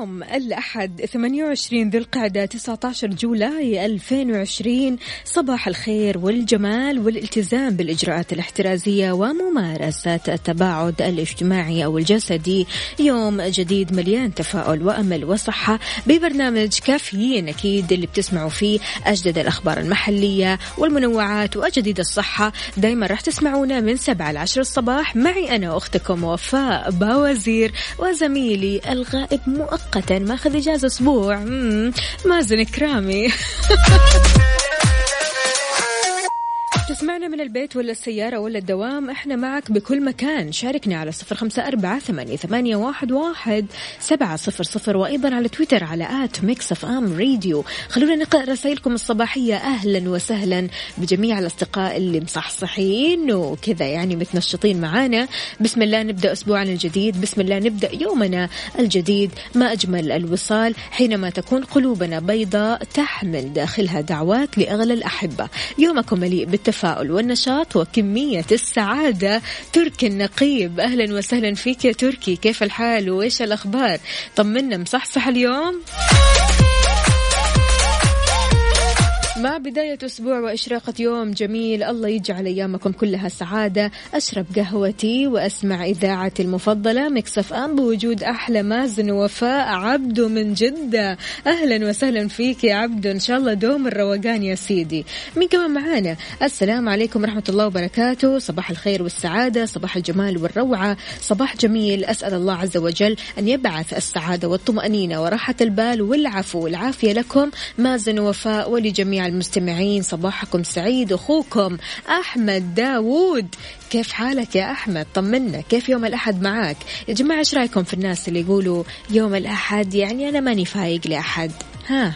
اليوم الأحد 28 ذي القعدة 19 July 2020 صباح الخير والجمال والالتزام بالإجراءات الاحترازية وممارسة التباعد الاجتماعي أو الجسدي. يوم جديد مليان تفاؤل وأمل وصحة. ببرنامج كافيين أكيد اللي بتسمعوا فيه أجدد الأخبار المحلية والمنوعات وأجدد الصحة. دايما راح تسمعونا من 7 ل 10 الصباح. معي أنا أختكم وفاء باوزير وزميلي الغائب مؤقتا ماخذ إجازة أسبوع. مازن كرامي تسمعنا من البيت ولا السيارة ولا الدوام إحنا معك بكل مكان. شاركنا على صفر خمسة أربعة ثمانية, واحد, واحد سبعة صفر صفر وأيضا على تويتر على at Mix FM radio. خلونا نقرأ رسائلكم الصباحية. أهلا وسهلا بجميع الأصدقاء اللي مصحصحين وكذا يعني متنشطين معانا. بسم الله نبدأ أسبوعنا الجديد. بسم الله نبدأ يومنا الجديد. ما أجمل الوصال حينما تكون قلوبنا بيضاء تحمل داخلها دعوات لأغلى الأحبة. يومكم مليء بالتفاؤل التفاؤل والنشاط وكمية السعادة. تركي النقيب. أهلا وسهلا فيك يا تركي. كيف الحال؟ وإيش الأخبار؟ طمنا مصحصح اليوم؟ مع بداية أسبوع وإشراقة يوم جميل الله يجعل أيامكم كلها سعادة. أشرب قهوتي وأسمع إذاعتي المفضلة. مكسف أم بوجود أحلى مازن وفاء عبدو من جدة. أهلا وسهلا فيك يا عبدو إن شاء الله دوم الروقان يا سيدي. مين كمان معانا السلام عليكم ورحمة الله وبركاته. صباح الخير والسعادة صباح الجمال والروعة. صباح جميل أسأل الله عز وجل أن يبعث السعادة والطمأنينة وراحة البال والعفو. والعافية لكم مازن وفاء ولجميع المستمعين صباحكم سعيد أخوكم أحمد داوود. كيف حالك يا أحمد؟ طمنا كيف يوم الأحد معاك؟ يا جماعة إيش رأيكم في الناس اللي يقولوا يوم الأحد يعني أنا ماني فايق لأحد؟ ها.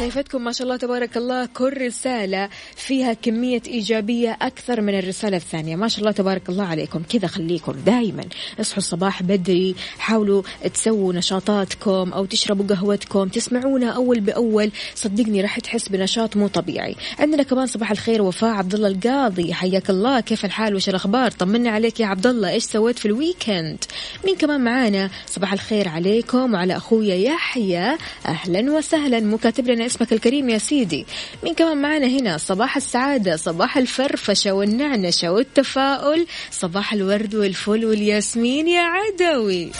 شايفتكم ما شاء الله تبارك الله كل رسالة فيها كمية إيجابية أكثر من الرسالة الثانية. ما شاء الله تبارك الله عليكم. كذا خليكم دائما اصحوا الصباح بدري حاولوا تسووا نشاطاتكم أو تشربوا قهوتكم تسمعونا أول بأول. صدقني راح تحس بنشاط مو طبيعي. عندنا كمان صباح الخير وفاء عبد الله القاضي. حياك الله. كيف الحال؟ وش الأخبار؟ طمنا عليك يا عبد الله إيش سويت في ال weekend؟ مين كمان معانا؟ صباح الخير عليكم وعلى أخويا يحيى. أهلا وسهلا. مكاتب لنا اسمك الكريم يا سيدي. مين كمان معنا هنا؟ صباح السعادة صباح الفرفشة والنعنشة والتفاؤل صباح الورد والفل والياسمين يا عدوي.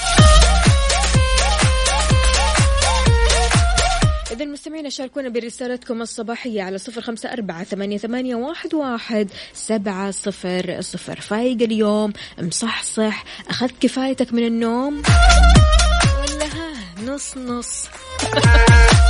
إذا المستمعين شاركونا برسالتكم الصباحية على صفر خمسة أربعة ثمانية, ثمانية واحد, واحد سبعة صفر صفر. فايق اليوم مصحصح أخذت كفايتك من النوم؟ ولا ها نص نص.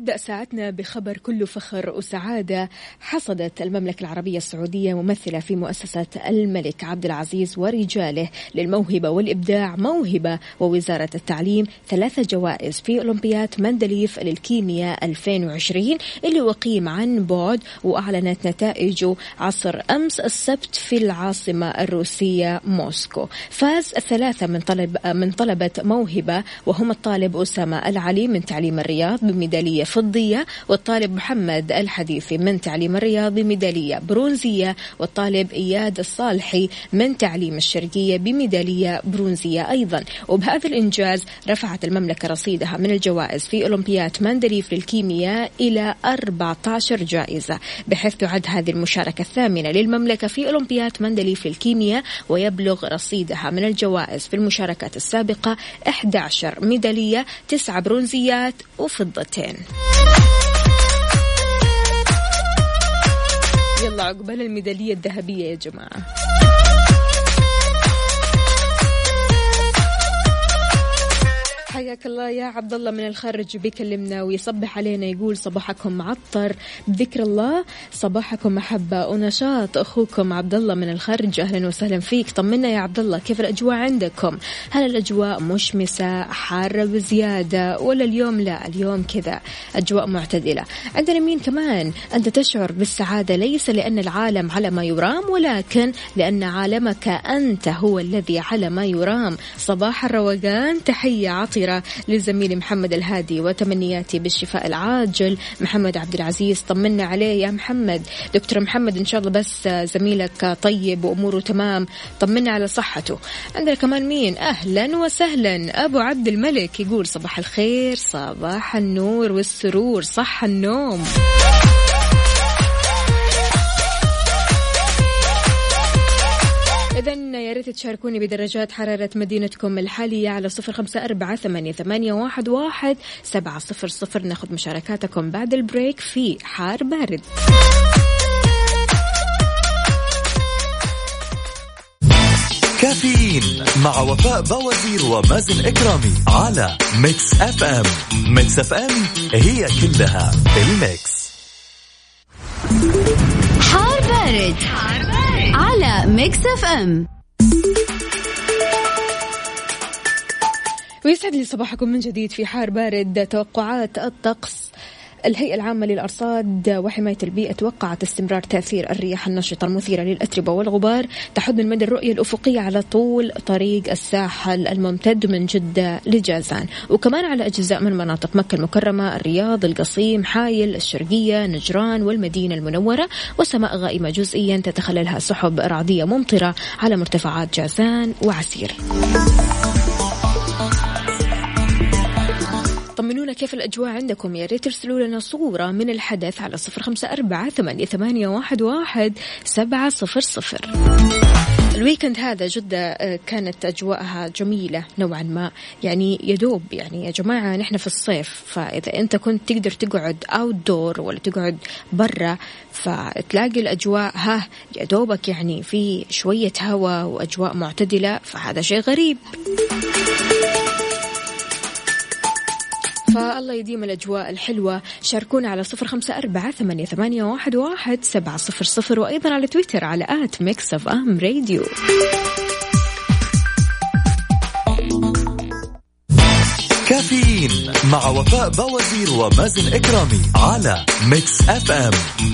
نبدأ ساعتنا بخبر كله فخر وسعادة. حصدت المملكة العربية السعودية ممثلة في مؤسسة الملك عبد العزيز ورجاله للموهبة والإبداع. موهبة ووزارة التعليم ثلاثة جوائز في أولمبياد مندليف للكيمياء 2020 اللي أقيم عن بعد وأعلنت نتائجه عصر أمس السبت في العاصمة الروسية موسكو. فاز الثلاثة من طلب من طلبة موهبة وهم الطالب أسامة العلي من تعليم الرياض بميدالية فضية والطالب محمد الحديثي من تعليم الرياض بميدالية برونزية والطالب إياد الصالحي من تعليم الشرقية بميدالية برونزية أيضا. وبهذا الإنجاز رفعت المملكة رصيدها من الجوائز في أولمبياد مندليف للكيمياء إلى 14 جائزة بحيث تعد هذه المشاركة الثامنة للمملكة في أولمبياد مندليف للكيمياء ويبلغ رصيدها من الجوائز في المشاركات السابقة 11 ميدالية 9 برونزيات وفضتين. يلا عقبال الميدالية الذهبية يا جماعة. حياك الله يا عبد الله من الخارج بيكلمنا ويصبح علينا يقول صباحكم معطر بذكر الله صباحكم محبة ونشاط. أخوكم عبد الله من الخارج أهلا وسهلا فيك. طمنا يا عبد الله كيف الأجواء عندكم؟ هل الأجواء مشمسة حارة بزيادة ولا اليوم لا؟ اليوم كذا أجواء معتدلة. عندنا مين كمان؟ أنت تشعر بالسعادة ليس لأن العالم على ما يرام ولكن لأن عالمك أنت هو الذي على ما يرام. صباح الروقان تحية عطرة. الأخيرة لزميلي محمد الهادي وتمنياتي بالشفاء العاجل. محمد عبد العزيز طمنا عليه يا محمد. دكتور محمد إن شاء الله بس زميلك طيب وأموره تمام. طمنا على صحته. عندنا كمان مين؟ أهلا وسهلا. أبو عبد الملك يقول صباح الخير صباح النور والسرور صح النوم. إذا يا ريت تشاركوني بدرجات حرارة مدينتكم الحالية على صفر خمسة أربعة ثمانية, ثمانية واحد, واحد سبعة صفر صفر. ناخذ مشاركاتكم بعد ال break في حار بارد. كافيين مع وفاء باوزير ومازن إكرامي على Mix FM. Mix FM هي كلها ال mix. حار بارد, حار بارد. على Mix FM ويسعد لي صباحكم من جديد في حار بارد. توقعات الطقس الهيئة العامة للأرصاد وحماية البيئة توقعت استمرار تأثير الرياح النشطة المثيرة للأتربة والغبار تحد من مدى الرؤية الأفقية على طول طريق الساحل الممتد من جدة لجازان. وكمان على أجزاء من مناطق مكة المكرمة الرياض القصيم حايل الشرقية نجران والمدينة المنورة وسماء غائمة جزئيا تتخللها سحب رعدية ممطرة على مرتفعات جازان وعسير. طمنونا كيف الأجواء عندكم؟ يا ريت ترسلوا لنا صورة من الحدث على صفر خمسة أربعة ثمانية, واحد, سبعة صفر صفر. الويكند هذا جدة آه، كانت أجواءها جميلة نوعا ما. يعني يدوب يعني يا جماعة نحن في الصيف فإذا أنت كنت تقدر تقعد أوت دور ولا تقعد برا فتلاقي الأجواء ها يا دوبك يعني في شوية هواء وأجواء معتدلة فهذا شيء غريب. فالله يديم الأجواء الحلوة. شاركونا على صفر خمسة أربعة ثمانية, ثمانية واحد, واحد سبعة صفر صفر وأيضا على تويتر على at Mix FM radio. كافيين مع وفاء باوزير ومازن إكرامي على Mix FM.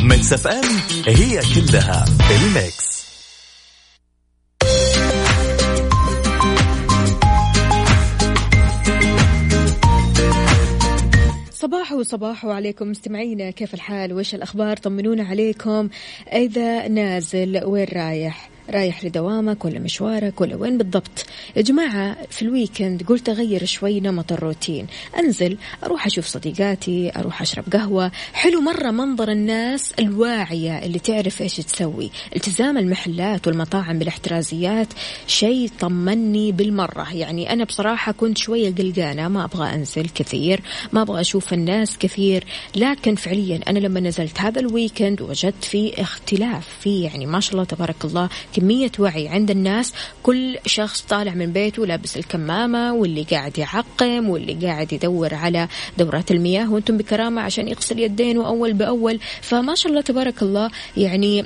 Mix FM هي كلها ال mix. صباح وصباح عليكم مستمعينا. كيف الحال؟ وش الأخبار؟ طمنونا عليكم. إذا نازل وين رايح؟ رايح لدوامك ولا مشوارك ولا وين بالضبط. يا جماعة في ال weekend قلت أغير شوي نمط الروتين. أنزل أروح أشوف صديقاتي أروح أشرب قهوة. حلو مرة منظر الناس الواعية اللي تعرف إيش تسوي. التزام المحلات والمطاعم بالاحترازيات شيء طمني بالمرة. يعني أنا بصراحة كنت شوية قلقانة ما أبغى أنزل كثير ما أبغى أشوف الناس كثير. لكن فعليا أنا لما نزلت هذا الويكند وجدت في اختلاف في يعني ما شاء الله تبارك الله كمية وعي عند الناس. كل شخص طالع من بيته لابس الكمامة واللي قاعد يعقم واللي قاعد يدور على دورات المياه وأنتم بكرامة عشان يغسل يدينه أول بأول. فما شاء الله تبارك الله يعني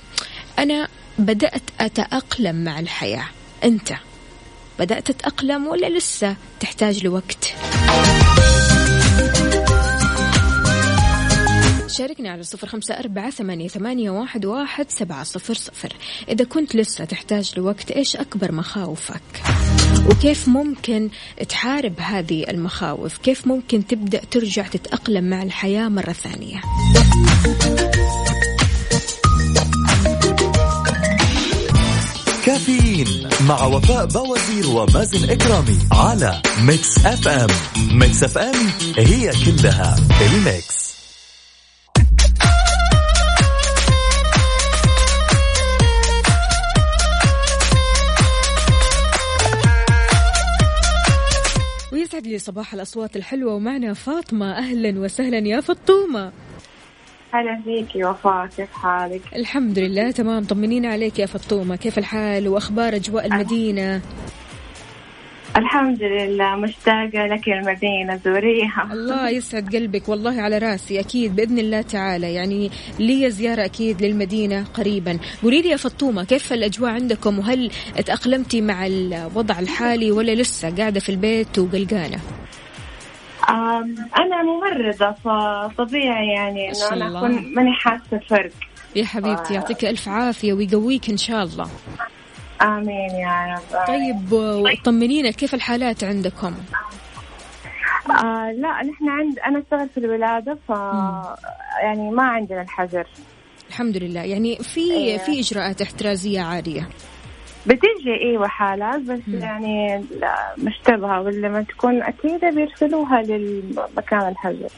أنا بدأت أتأقلم مع الحياة. أنت بدأت تتأقلم ولا لسه تحتاج لوقت؟ شاركني على صفر خمسة أربعة ثمانية, ثمانية واحد, واحد سبعة صفر صفر. إذا كنت لسه تحتاج لوقت إيش أكبر مخاوفك؟ وكيف ممكن تحارب هذه المخاوف؟ كيف ممكن تبدأ ترجع تتأقلم مع الحياة مرة ثانية؟ كافيين مع وفاء باوزير ومازن إكرامي على Mix FM. Mix FM هي كلها ال mix. لي صباح الأصوات الحلوة ومعنا فاطمة. أهلا وسهلا يا فطومة. هلا فيكي وفاء كيف حالك؟ الحمد لله تمام. طمنينا عليك يا فطومة. كيف الحال وأخبار أجواء المدينة؟ الحمد لله مشتاقة لك المدينة زوريها. الله يسعد قلبك والله على راسي أكيد بإذن الله تعالى. يعني لي زيارة أكيد للمدينة قريبا. قولي لي يا فطومة كيف الأجواء عندكم؟ وهل تأقلمتي مع الوضع الحالي ولا لسه قاعدة في البيت وقلقانة؟ أنا ممرضة فطبيعي يعني إنه أنا. أكون ماني حاسة فرق يا حبيبتي يعطيك ألف عافية ويقويك إن شاء الله. آمين يا رب طيب وطمنينا كيف الحالات عندكم؟ آه لا نحن عند أنا أشتغل في الولادة ف يعني ما عندنا الحجر الحمد لله. يعني في إيه. في إجراءات احترازية عالية بتيجي إيوه حالات بس مم. يعني لا مشتبهة ولما تكون أكيدة بيرسلوها للمكان الحجر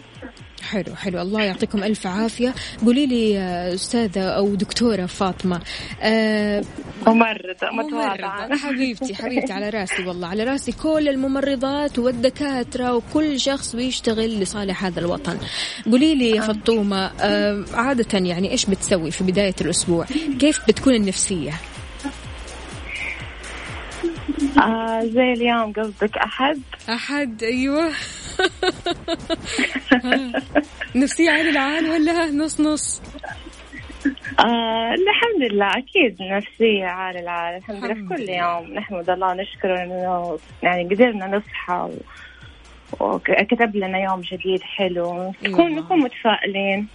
حلو حلو. الله يعطيكم ألف عافية. قولي لي يا أستاذة أو دكتورة فاطمة آه ممرضة متواضعة. حبيبتي حبيبتي على راسي والله على راسي كل الممرضات والدكاترة وكل شخص بيشتغل لصالح هذا الوطن. قولي لي يا فطومة آه عادة يعني إيش بتسوي في بداية الأسبوع؟ كيف بتكون النفسية؟ آه زي اليوم قصدك أحد أحد أيوة نفسية عالي العال ولا نص نص آه الحمد لله أكيد نفسية عال العال الحمد لله كل. يوم نحمد الله نشكره إنه يعني قدرنا نصحى و... وكتب لنا يوم جديد حلو نكون الله. نكون متفائلين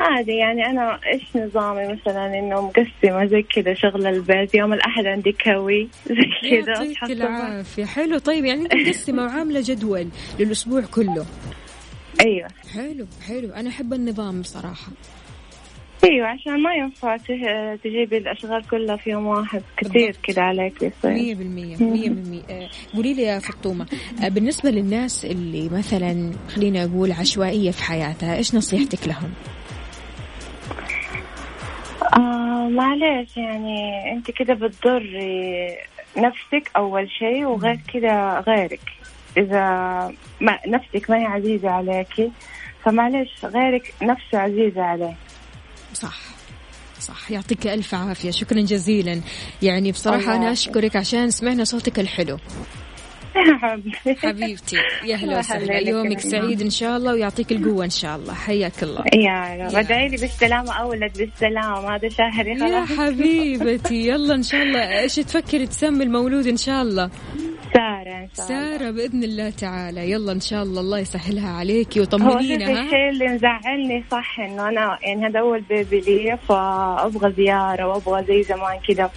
عادي يعني أنا إيش نظامي؟ مثلا إنه مقسمة زي كذا شغل البيت يوم الأحد عندي كوي زي كذا يعطيك. العافية. حلو طيب يعني أنت مقسمة وعاملة جدول للأسبوع كله. أيوه. حلو حلو. أنا أحب النظام بصراحة. أيوه عشان ما ينفع تجيبي الأشغال كلها في يوم واحد. كثير. كذا عليك يصير. مية بالمية مية بالمية. آه، قولي لي يا فطومة آه، بالنسبة للناس اللي مثلا خلينا أقول عشوائية في حياتها إيش نصيحتك لهم؟ آه معلش يعني انت كده بتضري نفسك أول شيء وغير كده غيرك. إذا ما نفسك ما هي عزيزة عليكي فمعلش غيرك نفسه عزيزة عليه صح. صح. يعطيك ألف عافية. شكرا جزيلا. يعني بصراحة أنا. أشكرك عشان سمعنا صوتك الحلو. حبيبتي. يا هلا وسهلا. يومك يا سعيد إن شاء الله ويعطيك القوة إن شاء الله. حياك الله. يا رب. ادعي لي بالسلامة أولد بالسلامة. هذا شهري يا خلاص. حبيبتي. يلا إن شاء الله. إيش تفكري تسمي المولود إن شاء الله؟ سارة إن شاء الله. سارة بإذن الله تعالى. يلا إن شاء الله الله يسهلها عليكي هو وطمنينا ها؟ الشيء اللي مزعلني صح إنه أنا يعني هذا أول بيبي لي فأبغى زيارة وأبغى زي زمان كذا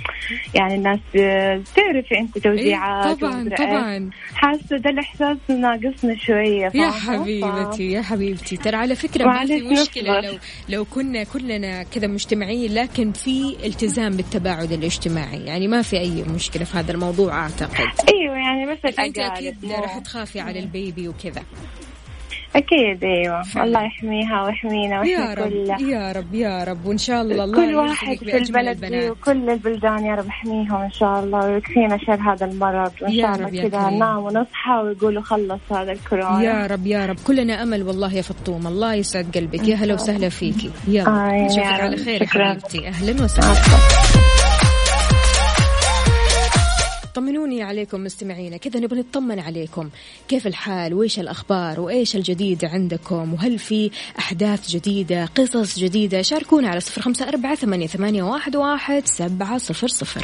يعني الناس بتعرفي انت إيه، توزيعات طبعا ومدري إيه. طبعا. حاسة ده الإحساس ناقصنا شوية يا؟ حبيبتي يا حبيبتي. ترى على فكرة ما في نصبر. لو لو كنا كلنا كذا مجتمعين لكن في التزام بالتباعد الاجتماعي. يعني ما في أي مشكلة في هذا الموضوع أعتقد. إيوه بس أكيد مو- راح تخافي على البيبي وكذا. أكيد أيوه. فعلا. الله يحميها ويحمينا رب كلها. يا رب يا رب. وإن شاء الله الله كل واحد في البلد دي. وكل البلدان يا رب يحميهم إن شاء الله ويكفينا شر هذا المرض. يا شاء رب يا الله كذا. ننام ونصحى ويقولوا خلص هذا الكورونا. يا رب يا رب. كلنا أمل والله يا فطوم. الله يسعد قلبك. يا هلا وسهلا فيكي. يلا آه، نشوفك على. خير يا. حبيبتي. أهلا وسهلا. طمنوني عليكم مستمعينا. كذا نبغى نطمن عليكم. كيف الحال؟ وإيش الأخبار؟ وإيش الجديد عندكم؟ وهل في أحداث جديدة؟ قصص جديدة؟ شاركونا على صفر أربعة ثمانية, ثمانية واحد, سبعة صفر صفر.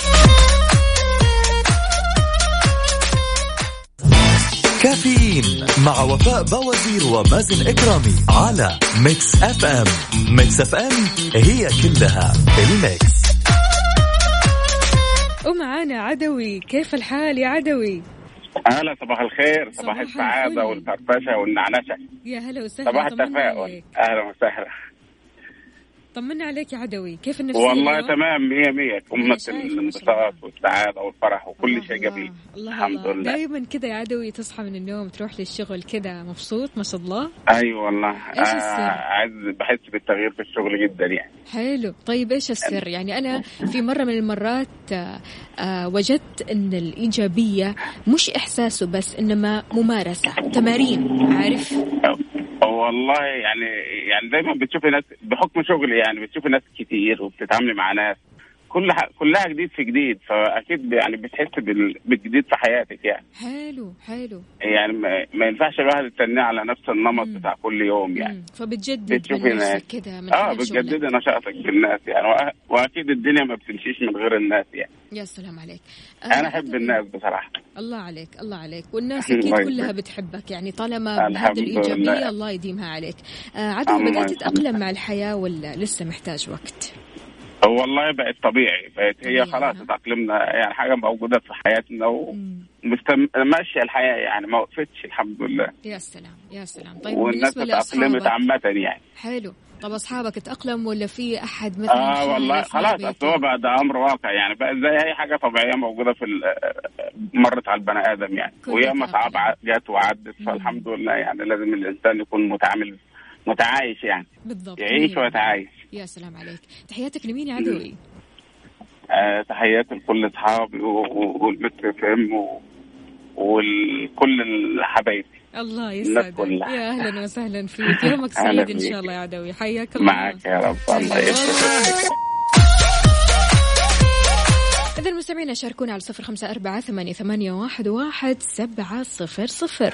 كافيين مع وفاء باوزير ومازن إكرامي على Mix FM Mix FM هي كلها الميكس ومعانا عدوي. كيف الحال يا عدوي؟ هلا صباح الخير. صباح, صباح السعادة الفل. والفرفشة والنعنشة. يا هلا وسهلا صباح التفاؤل. أهلا وسهلا. طمنا عليك يا عدوي. كيف النفسية والله؟ تمام مية مية. شاء الانبساط. والسعادة والفرح وكل شيء جميل الله الحمد الله. لله. دايما كذا يا عدوي تصحى من النوم تروح للشغل كذا مبسوط ما شاء الله. أيوة والله. إيش السر؟ عايز بحس بالتغيير في الشغل جدا يعني. حلو. طيب إيش السر؟ يعني أنا في مرة من المرات آه، آه، وجدت إن الإيجابية مش إحساسه بس إنما ممارسة تمارين عارف؟ والله يعني يعني دايما بتشوفي ناس بحكم شغلي يعني بتشوفي ناس كتير وبتتعاملي مع ناس. كل ح... كلها جديد في جديد فأكيد يعني بتحس بال... بالجديد في حياتك يعني حلو حلو يعني ما, ما ينفعش الواحد يستنى على نفس النمط مم. بتاع كل يوم يعني مم. فبتجدد من من آه. بتجددي نشاطك بالناس يعني وأ- وأكيد الدنيا ما بتمشيش من غير الناس يعني يا سلام عليك آه، أنا أحب الناس بصراحة الله عليك الله عليك والناس أكيد كلها. بتحبك يعني طالما بهذه الإيجابية لله. الله يديمها عليك آه الله بدأت. تتأقلم مع الحياة ولا لسه محتاج وقت والله بقت طبيعي بقت هي خلاص ها؟ تأقلمنا يعني حاجة موجودة في حياتنا مم. وماشيه الحياة يعني ما وقفتش الحمد لله يا سلام يا سلام طيب والناس تأقلمت عامة يعني حلو طب أصحابك تاقلم ولا في أحد مثلا آه والله خلاص؟ أصل هو بقى ده أمر واقع يعني بقى زي أي حاجة طبيعية موجودة في مرت على البني آدم يعني وياما ع- جت وعدت. فالحمد لله يعني لازم الإنسان يكون متعامل متعايش يعني. بالضبط يعيش ويتعايش. يا سلام عليك. تحياتك لمين يا عدوي؟ آه تحياتي لكل أصحابي والمتر إف إم ولكل الحبايب. الله يسعدك. يا أهلا وسهلا فيك. يومك سعيد إن. شاء الله يا عدوي. حياك الله. معك يا رب. الله يسعدك. إذا المستمعين شاركونا على صفر خمسة أربعة ثمانية, ثمانية واحد, واحد سبعة صفر صفر.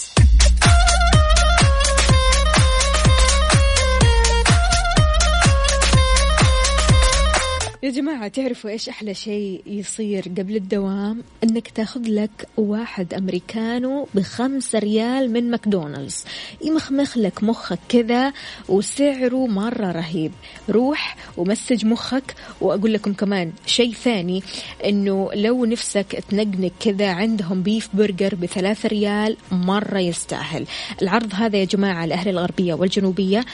جماعة تعرفوا إيش أحلى شيء يصير قبل الدوام؟ إنك تاخذ لك واحد أمريكانو بخمسة ريال من ماكدونالدز. يمخمخ لك مخك كذا وسعره مرة رهيب. روح ومسج مخك وأقول لكم كمان شيء ثاني إنه لو نفسك تنقنق كذا عندهم beef burger بثلاثة ريال مرة يستاهل. العرض هذا يا جماعة لأهل الغربية والجنوبية.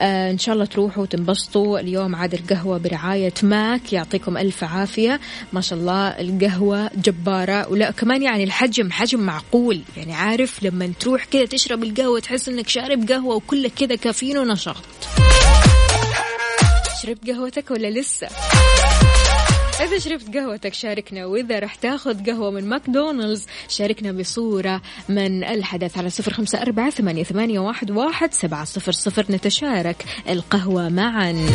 آه إن شاء الله تروحوا وتنبسطوا. اليوم عاد القهوة برعاية ماك يعطيكم ألف عافية. ما شاء الله القهوة جبارة. ولا كمان يعني الحجم حجم معقول. يعني عارف لما تروح كذا تشرب القهوة تحس إنك شارب قهوة وكلك كذا كافيين ونشاط. شربت قهوتك ولا لسه؟ إذا شربت قهوتك شاركنا وإذا رح تاخذ قهوة من ماكدونالدز شاركنا بصورة من الحدث على صفر خمسة أربعة ثمانية, واحد سبعة صفر صفر نتشارك القهوة معا.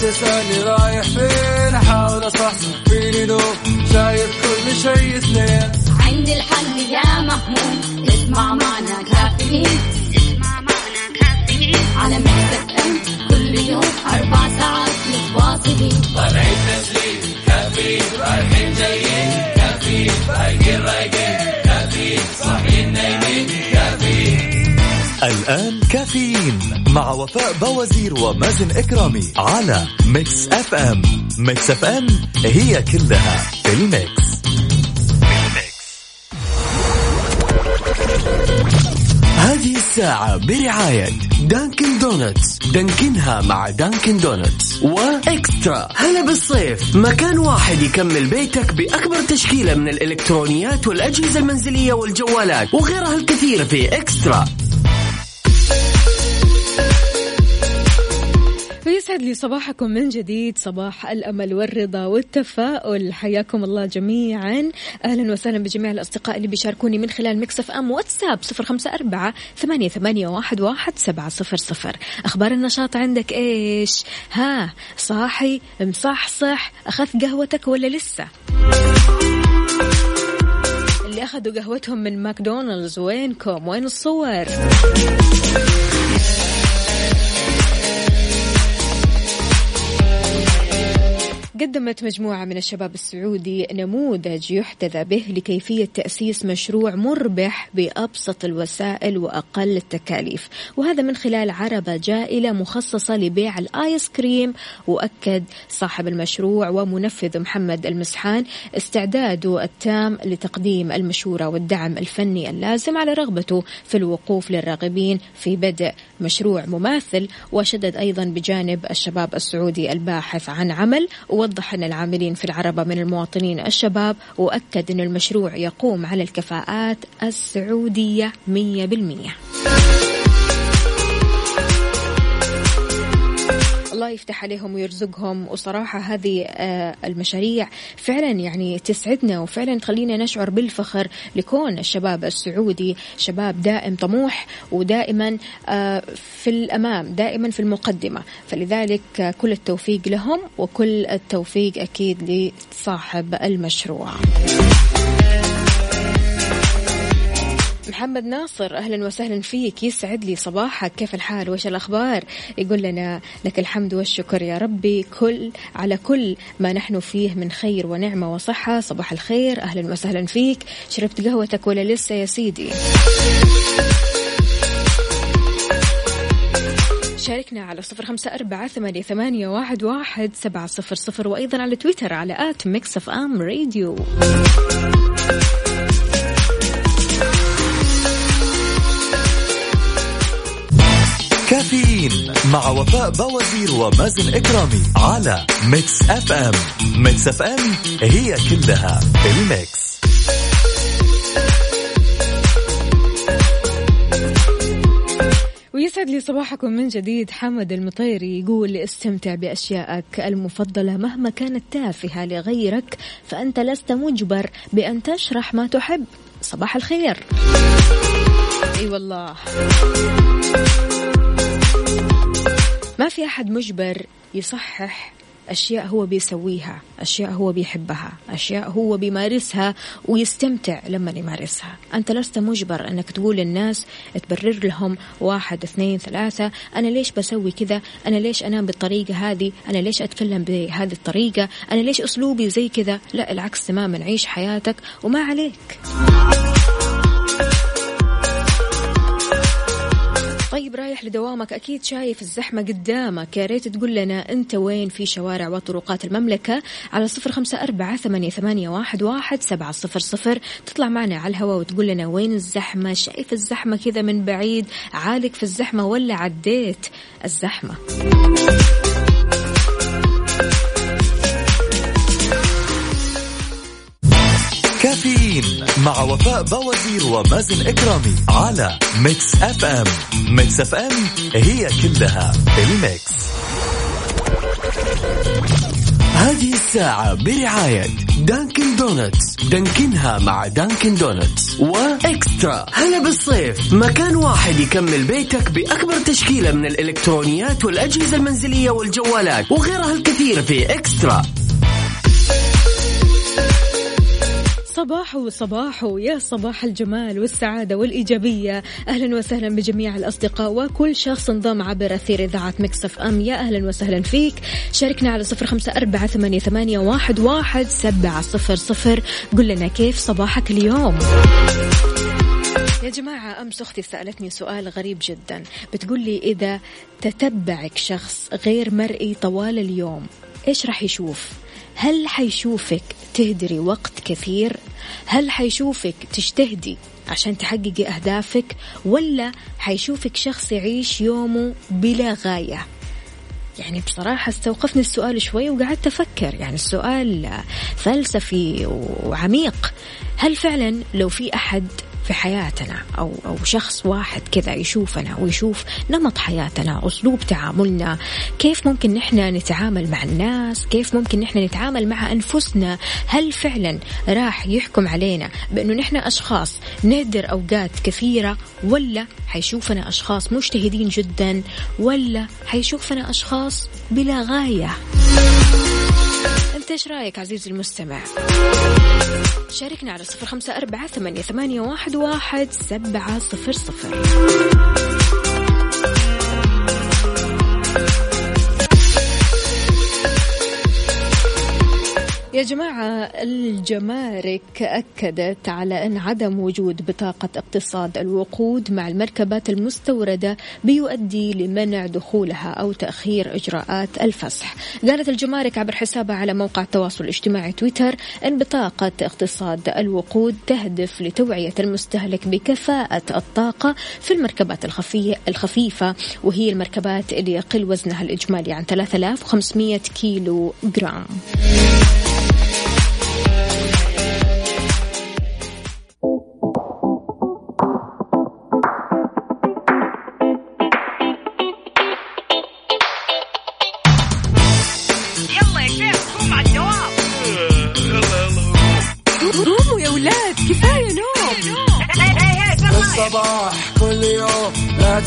تسألني رايح فين؟ أحاول أصحصح فيني لو شايف كل شيء سنين عندي الحل يا محمود اسمع معنا كافيين. اسمع معنا كافيين. على مكتب كل يوم. الآن كافيين مع وفاء باوزير ومازن إكرامي على Mix FM. Mix FM هي كلها في ال mix. هذه الساعة برعاية Dunkin' Donuts. دانكنها مع Dunkin' Donuts. و Extra. هلا بالصيف. مكان واحد يكمل بيتك بأكبر تشكيلة من الإلكترونيات والأجهزة المنزلية والجوالات وغيرها الكثير في Extra. يسعد لي صباحكم من جديد صباح الأمل والرضا والتفاؤل. حياكم الله جميعا. أهلا وسهلا بجميع الأصدقاء اللي بيشاركوني من خلال Mix FM واتساب صفر خمسة أربعة ثمانية, ثمانية واحد, واحد سبعة صفر صفر. أخبار النشاط عندك إيش؟ ها صاحي مصحصح أخذت قهوتك ولا لسه؟ اللي أخذوا قهوتهم من ماكدونالدز وينكم؟ وين الصور؟ قدمت مجموعة من الشباب السعودي نموذج يحتذى به لكيفية تأسيس مشروع مربح بأبسط الوسائل وأقل التكاليف. وهذا من خلال عربة جائلة مخصصة لبيع الآيس كريم. وأكد صاحب المشروع ومنفذ محمد المسحان استعداده التام لتقديم المشورة والدعم الفني اللازم على رغبته في الوقوف للراغبين في بدء مشروع مماثل. وشدد أيضا بجانب الشباب السعودي الباحث عن عمل ووضح أن العاملين في العربة من المواطنين الشباب وأكد أن المشروع يقوم على الكفاءات السعودية 100% الله يفتح عليهم ويرزقهم. وصراحة هذه آه، المشاريع فعلا يعني تسعدنا وفعلا تخلينا نشعر بالفخر لكون الشباب السعودي شباب دائم طموح ودائما آه، في الأمام دائما في المقدمة. فلذلك آه، كل التوفيق لهم وكل التوفيق أكيد لصاحب المشروع. محمد ناصر أهلا وسهلا فيك. يسعد لي صباحك. كيف الحال؟ وش الأخبار؟ يقول لنا لك الحمد والشكر يا ربي. كل على كل ما نحن فيه من خير ونعمة وصحة. صباح الخير. أهلا وسهلا فيك. شربت قهوتك ولا لسه يا سيدي؟ شاركنا على صفر خمسة أربعة ثمانية, واحد, واحد سبعة صفر صفر وأيضا على تويتر على at Mix FM Radio. كافيين مع وفاء باوزير ومازن إكرامي على Mix FM Mix FM هي كلها ال mix. ويسعد لي صباحكم من جديد حمد المطيري يقول استمتع بأشيائك المفضلة مهما كانت تافهة لغيرك فأنت لست مجبر بأن تشرح ما تحب. صباح الخير. أي أيوة والله. في أحد مجبر يصحح أشياء هو بيسويها أشياء هو بيحبها أشياء هو بيمارسها ويستمتع لما يمارسها. أنت لست مجبر أنك تقول للناس تبرر لهم واحد اثنين ثلاثة أنا ليش بسوي كذا؟ أنا ليش أنام بالطريقة هذه؟ أنا ليش أتكلم بهذه الطريقة؟ أنا ليش أسلوبي زي كذا؟ لا العكس تماما عيش حياتك وما عليك. طيب رايح لدوامك. أكيد شايف الزحمة قدامك. يا ريت تقول لنا أنت وين في شوارع وطرقات المملكة على صفر خمسة أربعة ثمانية, ثمانية واحد, واحد سبعة صفر صفر. تطلع معنا على الهواء وتقول لنا وين الزحمة؟ شايف الزحمة كذا من بعيد؟ عالق في الزحمة ولا عديت الزحمة؟ كافيين مع وفاء باوزير ومازن إكرامي على Mix FM. Mix FM هي كلها ال mix. هذه الساعة برعاية Dunkin' Donuts. دانكنها مع Dunkin' Donuts. و Extra. هلا بالصيف. مكان واحد يكمل بيتك بأكبر تشكيلة من الإلكترونيات والأجهزة المنزلية والجوالات. وغيرها الكثير في Extra. صباحو صباحو يا صباح الجمال والسعادة والإيجابية. أهلا وسهلا بجميع الأصدقاء وكل شخص انضم عبر أثير إذاعة مكسف أم. يا أهلا وسهلا فيك. شاركنا على صفر خمسة أربعة ثمانية, ثمانية واحد, واحد سبعة صفر صفر. قل لنا كيف صباحك اليوم؟ يا جماعة أمس أختي سألتني سؤال غريب جدا. بتقول لي إذا تتبعك شخص غير مرئي طوال اليوم إيش راح يشوف؟ هل حيشوفك تهدري وقت كثير هل حيشوفك تجتهدي عشان تحققي أهدافك ولا حيشوفك شخص يعيش يومه بلا غاية؟ يعني بصراحة استوقفني السؤال شوي وقعدت أفكر. يعني السؤال فلسفي وعميق. هل فعلا لو في أحد في حياتنا أو أو شخص واحد كذا يشوفنا ويشوف نمط حياتنا أسلوب تعاملنا كيف ممكن نحن نتعامل مع الناس كيف ممكن نحن نتعامل مع أنفسنا هل فعلا راح يحكم علينا بأنه نحن أشخاص نهدر أوقات كثيرة ولا حيشوفنا أشخاص مجتهدين جدا ولا حيشوفنا أشخاص بلا غاية؟ انت إيش رأيك عزيزي المستمع؟ شاركنا على صفر خمسة أربعة ثمانية واحد, واحد سبعة صفر صفر. يا جماعة الجمارك أكدت على أن عدم وجود بطاقة اقتصاد الوقود مع المركبات المستوردة بيؤدي لمنع دخولها أو تأخير إجراءات الفسح. قالت الجمارك عبر حسابها على موقع التواصل الاجتماعي تويتر أن بطاقة اقتصاد الوقود تهدف لتوعية المستهلك بكفاءة الطاقة في المركبات الخفيفة وهي المركبات اللي يقل وزنها الإجمالي عن 3500 كيلو جرام.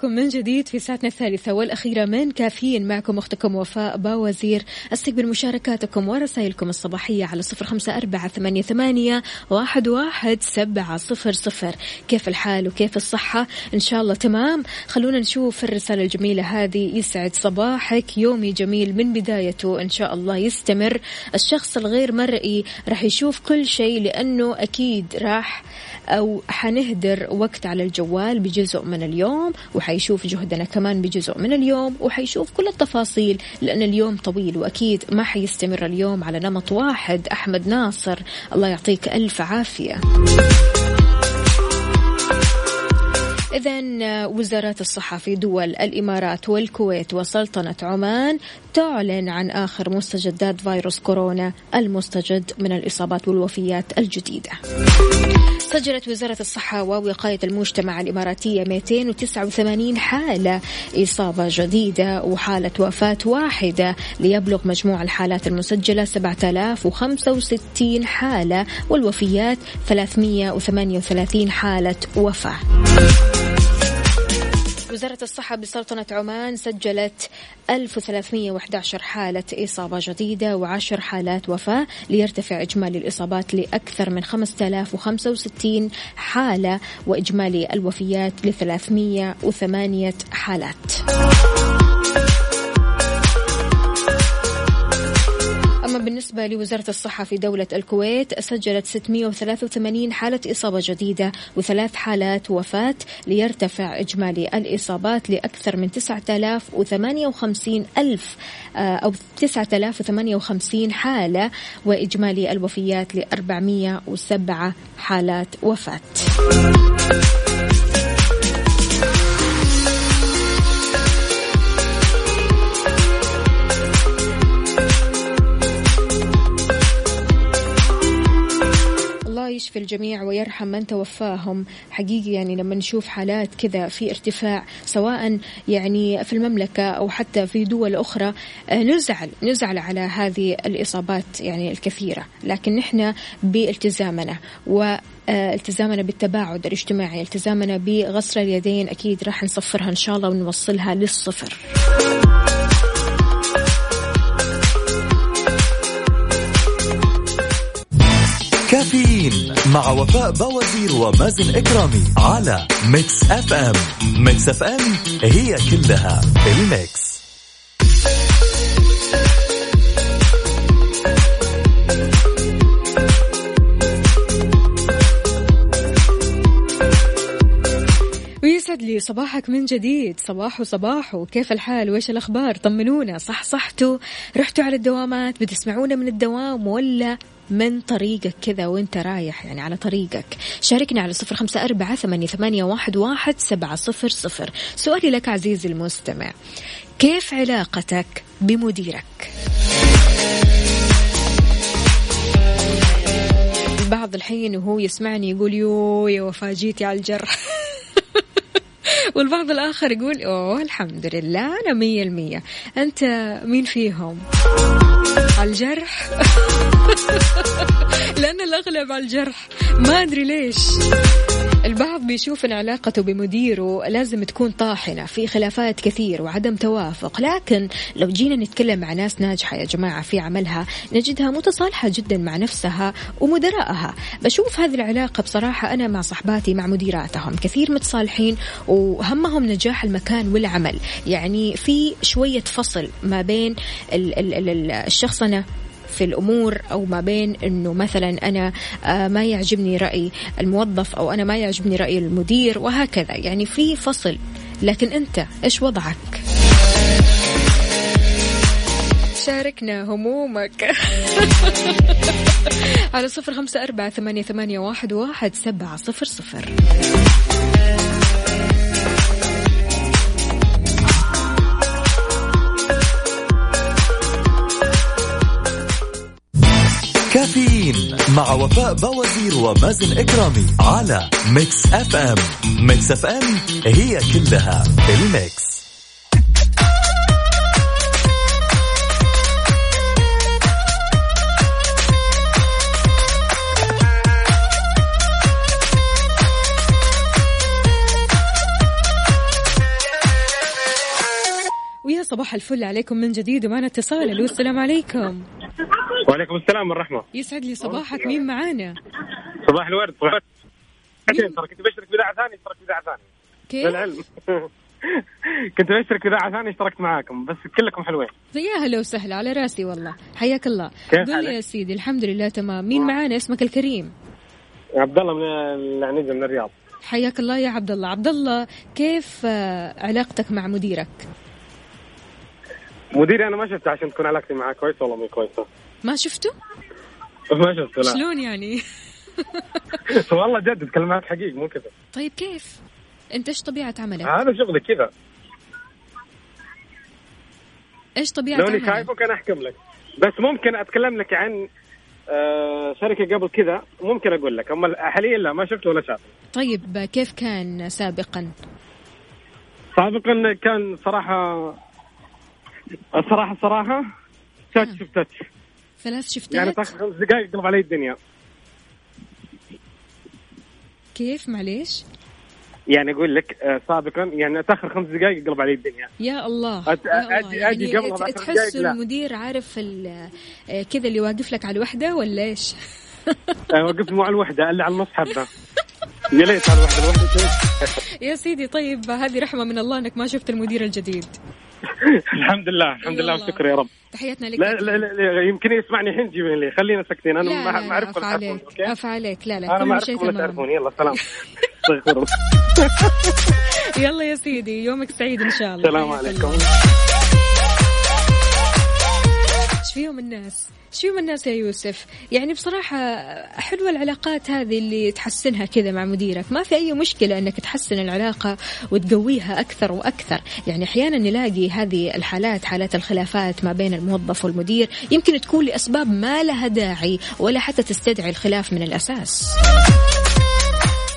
صباحكم من جديد في ساعتنا الثالثة والأخيرة من كافيين. معكم أختكم وفاء باوزير. أستقبل مشاركاتكم ورسائلكم الصباحية على صفر خمسة أربعة ثمانية, ثمانية واحد, واحد سبعة صفر صفر. كيف الحال وكيف الصحة؟ إن شاء الله تمام. خلونا نشوف الرسالة الجميلة هذه. يسعد صباحك. يومي جميل من بدايته. إن شاء الله يستمر. الشخص الغير مرئي راح يشوف كل شيء لأنه أكيد راح أو حنهدر وقت على الجوال بجزء من اليوم وحيشوف جهدنا كمان بجزء من اليوم وحيشوف كل التفاصيل لأن اليوم طويل وأكيد ما حيستمر اليوم على نمط واحد أحمد ناصر الله يعطيك ألف عافية إذا وزارات الصحة في دول الإمارات والكويت وسلطنة عمان تعلن عن آخر مستجدات فيروس كورونا المستجد من الإصابات والوفيات الجديدة. سجلت وزارة الصحة ووقاية المجتمع الإماراتية 289 حالة إصابة جديدة وحالة وفاة واحدة ليبلغ مجموع الحالات المسجلة 7065 حالة والوفيات 338 حالة وفاة. وزارة الصحة بسلطنة عمان سجلت 1311 حالة إصابة جديدة وعشر حالات وفاة ليرتفع إجمالي الإصابات لأكثر من 5065 حالة وإجمالي الوفيات ل 308 حالات. بالنسبة لوزارة الصحة في دولة الكويت سجلت 683 حالة إصابة جديدة وثلاث حالات وفاة ليرتفع إجمالي الإصابات لأكثر من 9058 ألف آه، أو 9058 حالة وإجمالي الوفيات ل 407 حالات وفاة. يشفي الجميع ويرحم من توفاهم. حقيقي يعني لما نشوف حالات كذا في ارتفاع سواء يعني في المملكة أو حتى في دول أخرى آه، نزعل نزعل على هذه الإصابات يعني الكثيرة. لكن نحن بالتزامنا و آه، التزامنا بالتباعد الاجتماعي التزامنا بغسل اليدين أكيد راح نصفرها إن شاء الله ونوصلها للصفر. كافيين مع وفاء باوزير ومازن إكرامي على Mix FM. Mix FM هي كلها ال mix. ويسعد لي صباحك من جديد. صباح صباح. كيف الحال؟ وإيش الأخبار؟ طمنونا. صحصحتوا رحتوا على الدوامات؟ بتسمعونا من الدوام ولا من طريقك كذا وانت رايح يعني على طريقك. شاركنا على صفر خمسة أربعة ثمانية, واحد, سبعة صفر صفر. سؤالي لك عزيزي المستمع كيف علاقتك بمديرك؟ البعض الحين وهو يسمعني يقول يو يا وفاء جيتي على الجرح. والبعض الآخر يقول أوه الحمد لله أنا مية المية. أنت مين فيهم؟ على الجرح. لأن الأغلب على الجرح. ما أدري ليش. البعض بيشوف إن علاقته بمديره لازم تكون طاحنة في خلافات كثير وعدم توافق. لكن لو جينا نتكلم مع ناس ناجحة يا جماعة في عملها نجدها متصالحة جدا مع نفسها ومدراءها. بشوف هذه العلاقة بصراحة أنا مع صحباتي مع مديراتهم. كثير متصالحين وهمهم نجاح المكان والعمل. يعني في شوية فصل ما بين الشخصنه في الأمور أو ما بين إنه مثلا أنا آه، ما يعجبني رأي الموظف أو أنا ما يعجبني رأي المدير وهكذا. يعني في فصل. لكن أنت إيش وضعك؟ شاركنا همومك. على صفر خمسة أربعة ثمانية, ثمانية واحد, واحد سبعة صفر صفر. كافيين مع وفاء باوزير ومازن إكرامي على Mix FM. Mix FM هي كلها ال mix. ويا صباح الفل عليكم من جديد ومعنا اتصال. ألو السلام عليكم. وعليكم السلام والرحمة. يسعد لي صباحك. مين معانا؟ صباح الورد صباح الورد. ترى كنت بشترك بإذاعة ثانية اشتركت بإذاعة ثانية. كيف؟ للعلم كنت بشترك بإذاعة ثانية اشتركت معاكم بس كلكم حلوين. يا هلا وسهلا على راسي والله. حياك الله. قول؟ يا سيدي الحمد لله تمام. مين معانا؟ اسمك الكريم. عبد الله من العنيزة من الرياض. حياك الله يا عبد الله عبد الله كيف آه، علاقتك مع مديرك؟ مديري أنا ما شفته عشان تكون علاقتي معاه كويسة والله مو كويسة. ما شفته ما شفته لا. شلون يعني؟ والله جد اتكلم معك حقيقي مو كذا. طيب كيف؟ انت إيش طبيعة عملك؟ هذا شغلي كذا. إيش لو أني عملك؟ شايفه كان أحكم لك. بس ممكن أتكلم لك عن آه، شركة قبل كذا ممكن أقول لك. أما حاليا لا ما شفته ولا شاف طيب كيف كان سابقا؟ سابقا كان صراحة الصراحة الصراحة تاتش تاتش ثلاث شفتات يعني تاخذ خمس دقائق يقلب علي الدنيا كيف معليش يعني أقول لك آه، سابقا يعني تاخر خمس دقائق يقلب علي الدنيا يا الله, أت- يا الله. أجي- أجي يعني ت- بعشر تحس. المدير عارف ال- آه، كذا اللي واقف لك على الوحدة ولا إيش؟ وقفت مع الوحدة اللي على النص حبة يا ليت على الوحدة شوي. يا سيدي طيب هذه رحمة من الله إنك ما شفت المدير الجديد الحمد لله الحمد لله يلا. والشكر يا رب. تحياتنا لك لا لا, لا, لا يمكن يسمعني الحين جيبين لي. خلينا ساكتين. أنا لا ما لا ما لا عفا تعرفون عليك لا لا أنا ما أعرفكم ولا تمام. تعرفون يلا سلام. يلا يا سيدي يومك سعيد إن شاء الله. السلام عليكم. إيش فيهم الناس؟ إيش فيهم الناس يا يوسف؟ يعني بصراحة حلوة العلاقات هذه اللي تحسنها كذا مع مديرك، ما في أي مشكلة أنك تحسن العلاقة وتقويها أكثر وأكثر، يعني أحيانا نلاقي هذه الحالات حالات الخلافات ما بين الموظف والمدير يمكن تكون لأسباب ما لها داعي ولا حتى تستدعي الخلاف من الأساس.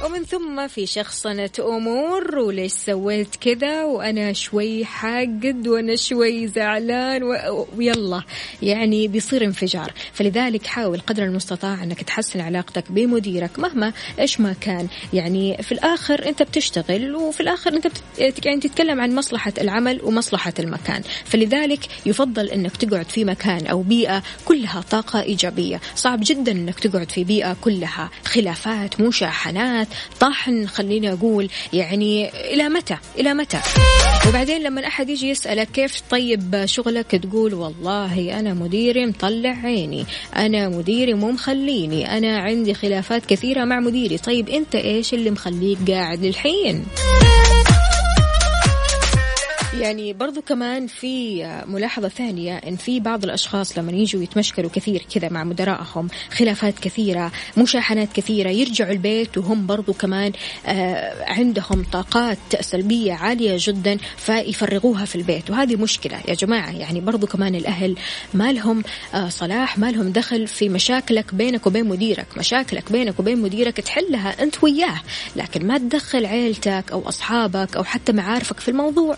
ومن ثم في شخصنة أمور وليش سويت كذا وأنا شوي حاقد وأنا شوي زعلان و... ويلا. يعني بيصير انفجار. فلذلك حاول قدر المستطاع أنك تحسن علاقتك بمديرك مهما إيش ما كان. يعني في الآخر أنت بتشتغل وفي الآخر أنت بت... يعني تتكلم عن مصلحة العمل ومصلحة المكان. فلذلك يفضل أنك تقعد في مكان أو بيئة كلها طاقة إيجابية. صعب جدا أنك تقعد في بيئة كلها خلافات مشاحنات طحن خليني أقول يعني إلى متى؟ إلى متى؟ وبعدين لما أحد يجي يسألك كيف طيب شغلك تقول والله أنا مديري مطلع عيني أنا مديري مو مخليني أنا عندي خلافات كثيرة مع مديري طيب أنت إيش اللي مخليك قاعد للحين؟ يعني برضو كمان في ملاحظة ثانية إن في بعض الأشخاص لما يجوا يتمشكلوا كثير كذا مع مدرائهم خلافات كثيرة مشاحنات كثيرة يرجعوا البيت وهم برضو كمان آه عندهم طاقات سلبية عالية جدا فيفرغوها في البيت. وهذه مشكلة يا جماعة. يعني برضو كمان الأهل ما لهم آه صلاح ما لهم دخل في مشاكلك بينك وبين مديرك. مشاكلك بينك وبين مديرك تحلها أنت وياه لكن ما تدخل عيلتك أو أصحابك أو حتى معارفك في الموضوع.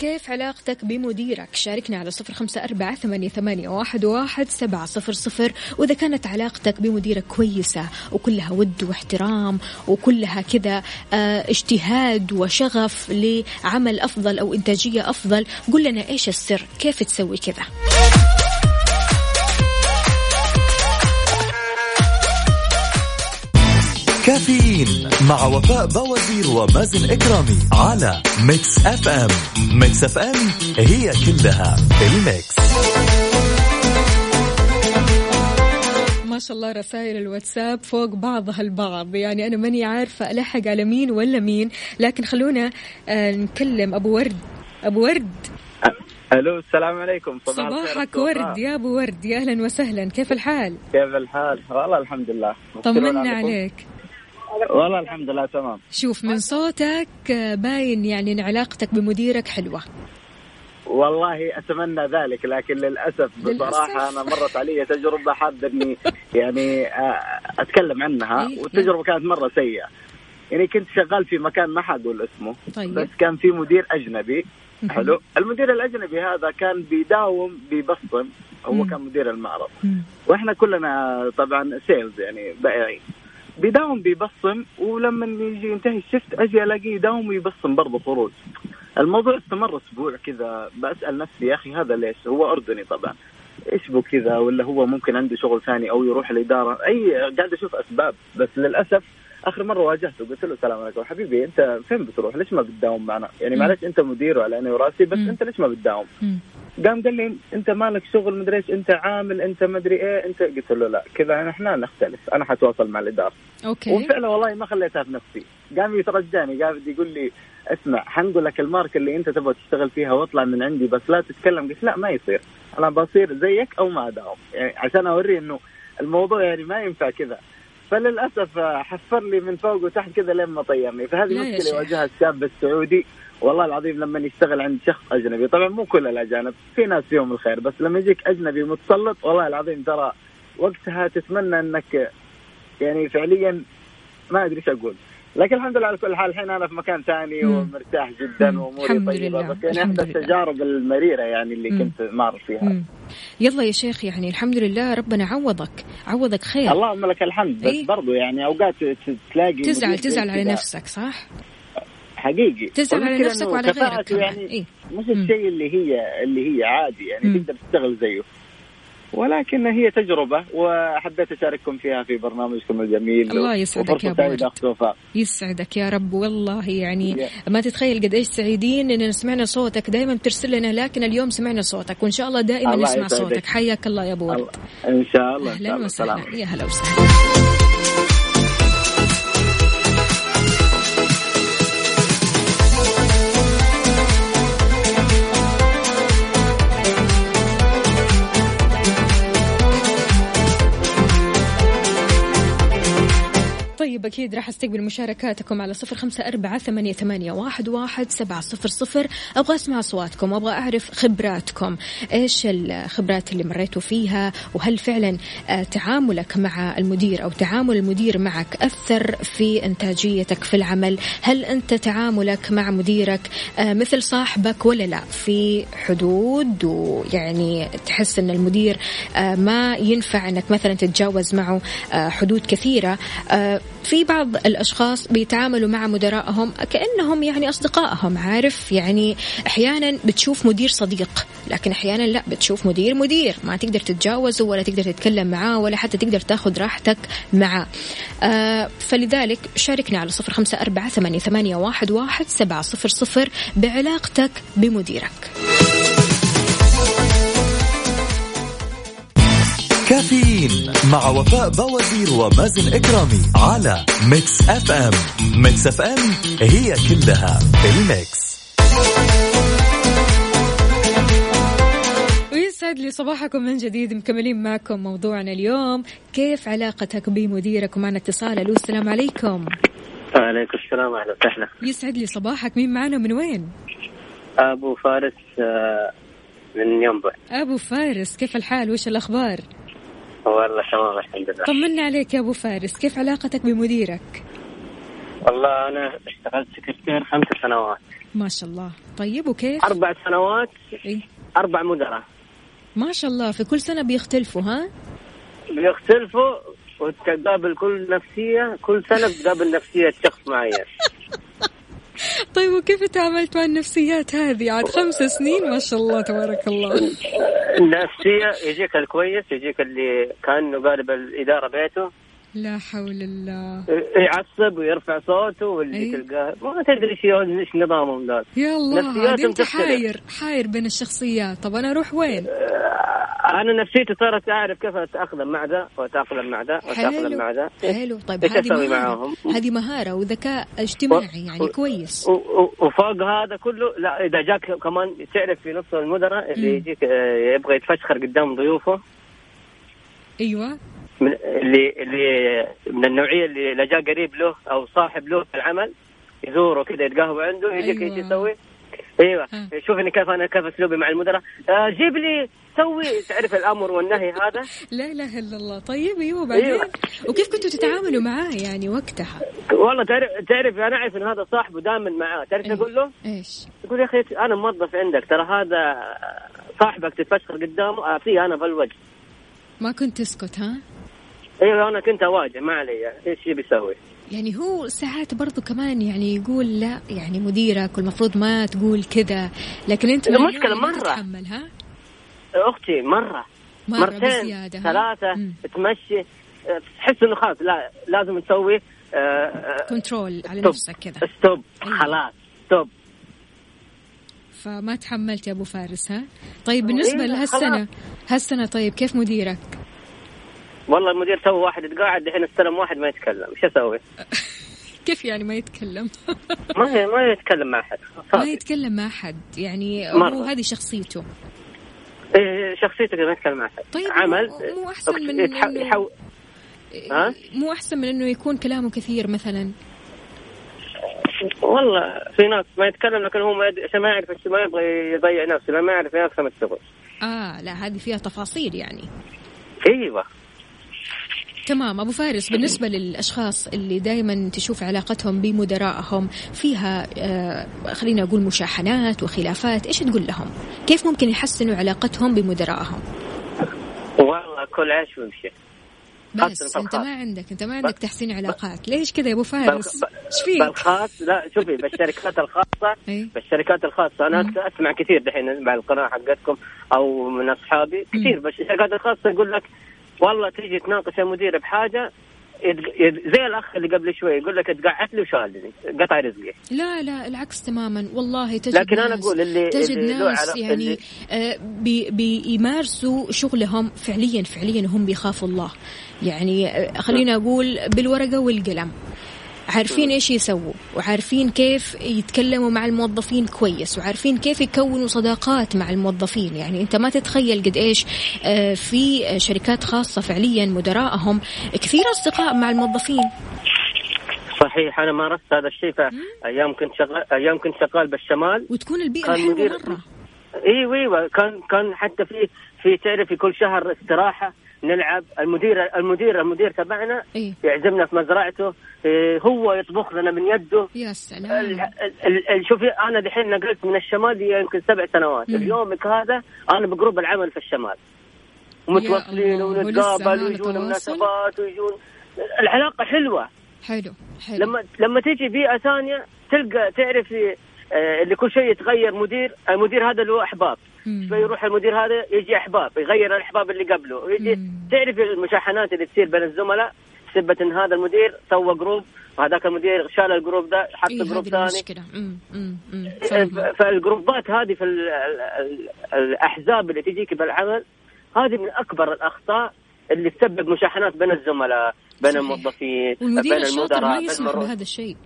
كيف علاقتك بمديرك؟ شاركنا على صفر خمسة أربعة ثمانية, ثمانية واحد, واحد سبعة صفر صفر. وإذا كانت علاقتك بمديرك كويسة وكلها ود واحترام وكلها كذا آه اجتهاد وشغف لعمل أفضل أو إنتاجية أفضل قل لنا إيش السر؟ كيف تسوي كذا؟ كافيين مع وفاء بوازير ومازن إكرامي على Mix FM. Mix FM هي كلها ال mix. ما شاء الله رسائل الواتساب فوق بعضها البعض. يعني أنا ماني عارفة ألحق على مين ولا مين لكن خلونا آه نكلم أبو ورد. أبو ورد. ألو السلام عليكم. صباح صباحك ورد يا أبو ورد. يا أهلا وسهلا. كيف الحال؟ كيف الحال؟ والله الحمد لله. طمنا عليك. والله الحمد لله تمام. شوف من صوتك باين يعني إن علاقتك بمديرك حلوة. والله أتمنى ذلك لكن للأسف بصراحة أنا مرت علي تجربة حابة إني يعني أتكلم عنها إيه، والتجربه كانت مرة سيئة. يعني كنت شغال في مكان ما حقول اسمه طيب. بس كان في مدير أجنبي. حلو. المدير الأجنبي هذا كان بيداوم بيبصم هو كان مدير المعرض. وإحنا كلنا طبعا sales يعني بائعين. بيداوم بيبصم ولما يجي ينتهي ال shift أجي ألاقيه يداوم ويبصم برضه خروج. الموضوع استمر أسبوع كذا بسأل نفسي يا أخي هذا ليش؟ هو أردني طبعا. إيش بو كذا؟ ولا هو ممكن عنده شغل ثاني أو يروح الإدارة؟ أي قاعد أشوف أسباب بس للأسف آخر مرة واجهته قلت له السلام عليكم. حبيبي أنت فين بتروح؟ ليش ما بتداوم معنا؟ يعني معلش أنت مدير وعلى عيني وراسي بس م. أنت ليش ما بتداوم؟ قام قال لي أنت مالك شغل مدري إيش أنت عامل أنت مدري إيه أنت قلت له لا. كذا إحنا نختلف أنا حتواصل مع الإدارة. أوكي. وفعلا والله ما خليتها في نفسي. قام يترجاني قام يقول لي اسمع حنقول لك الماركة اللي أنت تبغى تشتغل فيها واطلع من عندي بس لا تتكلم. قلت لا ما يصير. أنا بصير زيك أو ما أداوم. يعني عشان اوريه إنه الموضوع يعني ما ينفع كذا. فللأسف حفر لي من فوق وتحت كذا لين ما طيرني. فهذه مشكلة يواجهها الشاب السعودي. والله العظيم لما يشتغل عند شخص أجنبي. طبعا مو كل الأجانب في ناس فيهم الخير بس لما يجيك أجنبي متسلط والله العظيم ترى وقتها تتمنى إنك يعني فعليا ما أدري إيش أقول. لكن الحمد لله على كل حال الحين أنا في مكان ثاني ومرتاح جدا وأموري طيبة. بس يعني احدى التجارب المريرة يعني اللي مم. كنت مار فيها. مم. يلا يا شيخ يعني الحمد لله ربنا عوضك. عوضك خير. اللهم لك الحمد بس إيه؟ برضو يعني أوقات تلاقي تزعل تزعل على نفسك صح؟ حقيقي. تزعل على نفسك وعلى غيرك يعني إيه؟ مش الشيء اللي هي اللي هي عادي يعني تقدر تشتغل زيه. ولكن هي تجربة وحبيت أشارككم فيها في برنامجكم الجميل. الله يسعدك يا ابو يسعدك يا رب والله يعني ما تتخيل قد إيش سعيدين اننا سمعنا صوتك. دائما بترسل لنا لكن اليوم سمعنا صوتك وإن شاء الله دائما نسمع يسعدك. صوتك. حياك الله يا ابو ورد إن شاء الله. أهلا وسهلا. يا هلا وسهلا. طيب أكيد راح أستقبل مشاركاتكم على صفر خمسة أربعة ثمانية, ثمانية واحد, واحد سبعة صفر صفر. أبغى أسمع أصواتكم أبغى أعرف خبراتكم. إيش الخبرات اللي مريتوا فيها؟ وهل فعلا آه، تعاملك مع المدير أو تعامل المدير معك أثر في إنتاجيتك في العمل؟ هل أنت تعاملك مع مديرك آه، مثل صاحبك ولا لا؟ في حدود ويعني تحس أن المدير آه، ما ينفع أنك مثلا تتجاوز معه حدود كثيرة في بعض الأشخاص بيتعاملوا مع مدراءهم كأنهم يعني أصدقائهم عارف؟ يعني أحيانا بتشوف مدير صديق لكن أحيانا لا بتشوف مدير مدير ما تقدر تتجاوزه ولا تقدر تتكلم معاه ولا حتى تقدر تاخذ راحتك معاه. آه فلذلك شاركنا على صفر خمسة أربعة ثمانية, واحد سبعة صفر صفر بعلاقتك بمديرك. كافيين مع وفاء باوزير ومازن إكرامي على Mix FM. Mix FM هي كلها ال Mix. ويسعد لي صباحكم من جديد مكملين معكم موضوعنا اليوم. كيف علاقتك بمديرك ومعنا اتصال. ألو السلام عليكم. وعليكم السلام أهلا وسهلا. يسعد لي صباحك. مين معنا؟ من وين؟ أبو فارس آه، من ينبع أبو فارس كيف الحال؟ وش الأخبار؟ والله تمام الحمد لله. طمنا عليك يا أبو فارس. كيف علاقتك بمديرك؟ والله أنا اشتغلت سكرتير خمس سنوات. ما شاء الله. طيب وكيف؟ أربع سنوات إيه؟ أربع مدراء. ما شاء الله. في كل سنة بيختلفوا ها؟ بيختلفوا وتقابل كل نفسية كل سنة بتقابل نفسية شخص معين. طيب وكيف تعاملت مع النفسيات هذه؟ عاد خمس سنين ما شاء الله تبارك الله. النفسية يجيك الكويس يجيك اللي كأنه قالب الإدارة بيته. لا حول الله. يعصب ويرفع صوته واللي أي. تلقاه. ما تدري إيش إيش نظامهم ذول يا الله أنت. حاير حاير بين الشخصيات. طب أنا أروح وين؟ أنا نفسيتي صارت أعرف كيف أتأقلم مع ذا وأتأقلم مع ذا وأتأقلم مع ذا حلو طيب هذه معاهم؟ هذه مهارة وذكاء اجتماعي يعني و- كويس و- و- وفوق هذا كله لا إذا جاك كمان تعرف في نص المدراء اللي. يجيك آه، يبغى يتفشخر قدام ضيوفه أيوه من اللي اللي من النوعية اللي لا جاء قريب له أو صاحب له في العمل يزوره كذا يتقهوى عنده يجيك أيوة. إيش يسوي؟ أيوه. شوفني كيف أنا كيف أسلوبي مع المدراء آه جيب لي سوي تعرف الأمر والنهي هذا؟ لا إله إلا الله. طيب أيوه بعدين؟ أيوة. وكيف كنتوا تتعاملوا معاه يعني وقتها؟ والله تعرف تعرف أنا أعرف إن هذا صاحبه دائما معاه. تعرف أيوة. أقول له؟ إيش؟ يقول يا أخي أنا موظف عندك. ترى هذا صاحبك تتفشخر قدامه اعطيه أنا بالوجه ما كنت تسكت ها؟ أيوه أنا كنت أواجه ما علي. إيش يبي يسوي؟ يعني هو ساعات برضو كمان يعني يقول لا يعني مديرك والمفروض ما تقول كذا. لكن أنت المشكلة ما مرة. تتحمل ها؟ أختي مرة مرة مرتين بزيادة؟ ثلاثة مم. تمشي آه، تحس إنه خلاص لا لازم تسوي آه، آه، control على stop. نفسك كذا stop أيوة. خلاص stop فما تحملت يا أبو فارس ها طيب بالنسبة إيه، لهالسنة. هالسنة طيب كيف مديرك والله المدير تو واحد يتقاعد الحين استلم واحد ما يتكلم إيش أسوي؟ كيف يعني ما يتكلم ما ما يتكلم مع أحد ما. يتكلم مع حد يعني هو. هذه شخصيته شخصيته كذا ما يتكلم مع احد طيب عمل؟ مو- أحسن من يتح- إنه- يحو- ها؟ مو أحسن من إنه يكون كلامه كثير مثلا؟ والله في ناس ما يتكلم لكن هو ما يد- عشان ما يعرف ما يبغى يضيع نفسه ما يعرف يفهم الشغل. آه لا هذه فيها تفاصيل يعني. أيوه. تمام. أبو فارس بالنسبة للأشخاص اللي دائما تشوف علاقتهم بمدرائهم فيها آه خلينا أقول مشاحنات وخلافات إيش تقول لهم؟ كيف ممكن يحسنوا علاقتهم بمدرائهم والله كل عيش ويمشي. بس أنت. ما عندك أنت ما عندك تحسين علاقات. ليش كذا يا أبو فارس؟ إيش فيك؟ بالخاص لا شوفي بالشركات الخاصة إيه؟ بالشركات الخاصة. أنا مم. أسمع كثير دحين مع القناة حقتكم أو من أصحابي. كثير بالشركات الخاصة يقول لك والله تيجي تناقش المدير يد- زي الأخ اللي قبل شوي يقول لك اتقعت لي وشالني قطع رزقي. لا لا العكس تماما. والله تجد لكن ناس أقول اللي- تجد اللي ناس علاقة- يعني اللي- آه، بي بيمارسوا شغلهم فعليا فعليا هم بيخافوا الله. يعني آه، خلينا أقول بالورقة والقلم. عارفين إيش يسووا وعارفين كيف يتكلموا مع الموظفين كويس وعارفين كيف يكونوا صداقات مع الموظفين. يعني أنت ما تتخيل قد إيش آه، في شركات خاصة فعليا مدراءهم كثير أصدقاء مع الموظفين. صحيح أنا مارست هذا الشيء في أيام كنت شغال أيام كنت شغال بالشمال. وتكون البيئة حلوة مدير- مرة. أيوه أيوه كان كان حتى في في تعرفي كل شهر استراحة. نلعب. المدير المدير المدير تبعنا إيه؟ يعزمنا في مزرعته. هو يطبخ لنا من يده. يا سلام. شوفي أنا دحين نقلت من الشمال يمكن سبع سنوات. اليومك هذا أنا بجروب العمل في الشمال. ومتواصلين ونتقابل ويجون؟ مناسبات ويجون. العلاقة حلوة. حلو حلو. لما لما تيجي بيئة ثانية تلقى تعرفي اللي كل شيء يتغير مدير. المدير هذا هو أحباب. شوي يروح المدير هذا يجي أحباب يغير الأحباب اللي قبله يجي مم. تعرفي المشاحنات اللي تصير بين الزملاء بسبة إن هذا المدير سوى group وهذاك المدير شال ال group ده حط إيه group ثاني. فالجروبات هذه في ال- ال- ال- الأحزاب اللي تجيك بالعمل هذه من أكبر الأخطاء اللي تسبب مشاحنات بين الزملاء بين صحيح. الموظفين بين المدراء ما يسمح. بهذا الشيء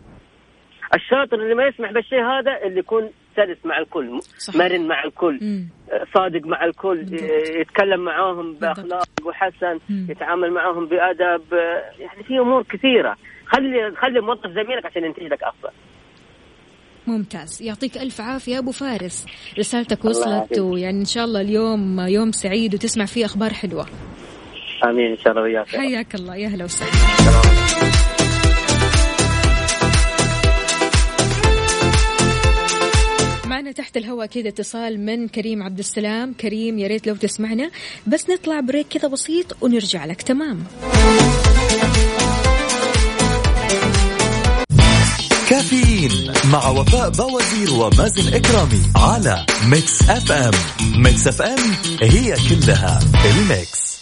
الشاطر اللي ما يسمح بالشيء هذا اللي يكون سلس مع الكل صحيح. مرن مع الكل أمم. صادق مع الكل بالضبط. يتكلم معاهم. بأخلاق وحسن مم. يتعامل معاهم بأدب يعني في أمور كثيرة خلي خلي موظف زميلك عشان ينتج لك أفضل ممتاز يعطيك ألف عافية أبو فارس رسالتك وصلت. ويعني إن شاء الله اليوم يوم سعيد وتسمع فيه أخبار حلوة آمين إن شاء الله وياك. حياك الله يا هلا وسهلا معنا تحت الهواء كذا اتصال من كريم عبد السلام. كريم يا ريت لو تسمعنا. بس نطلع break كذا بسيط ونرجع لك. تمام. كافيين مع وفاء بوازير ومازن إكرامي على Mix FM. Mix FM هي كلها الميكس.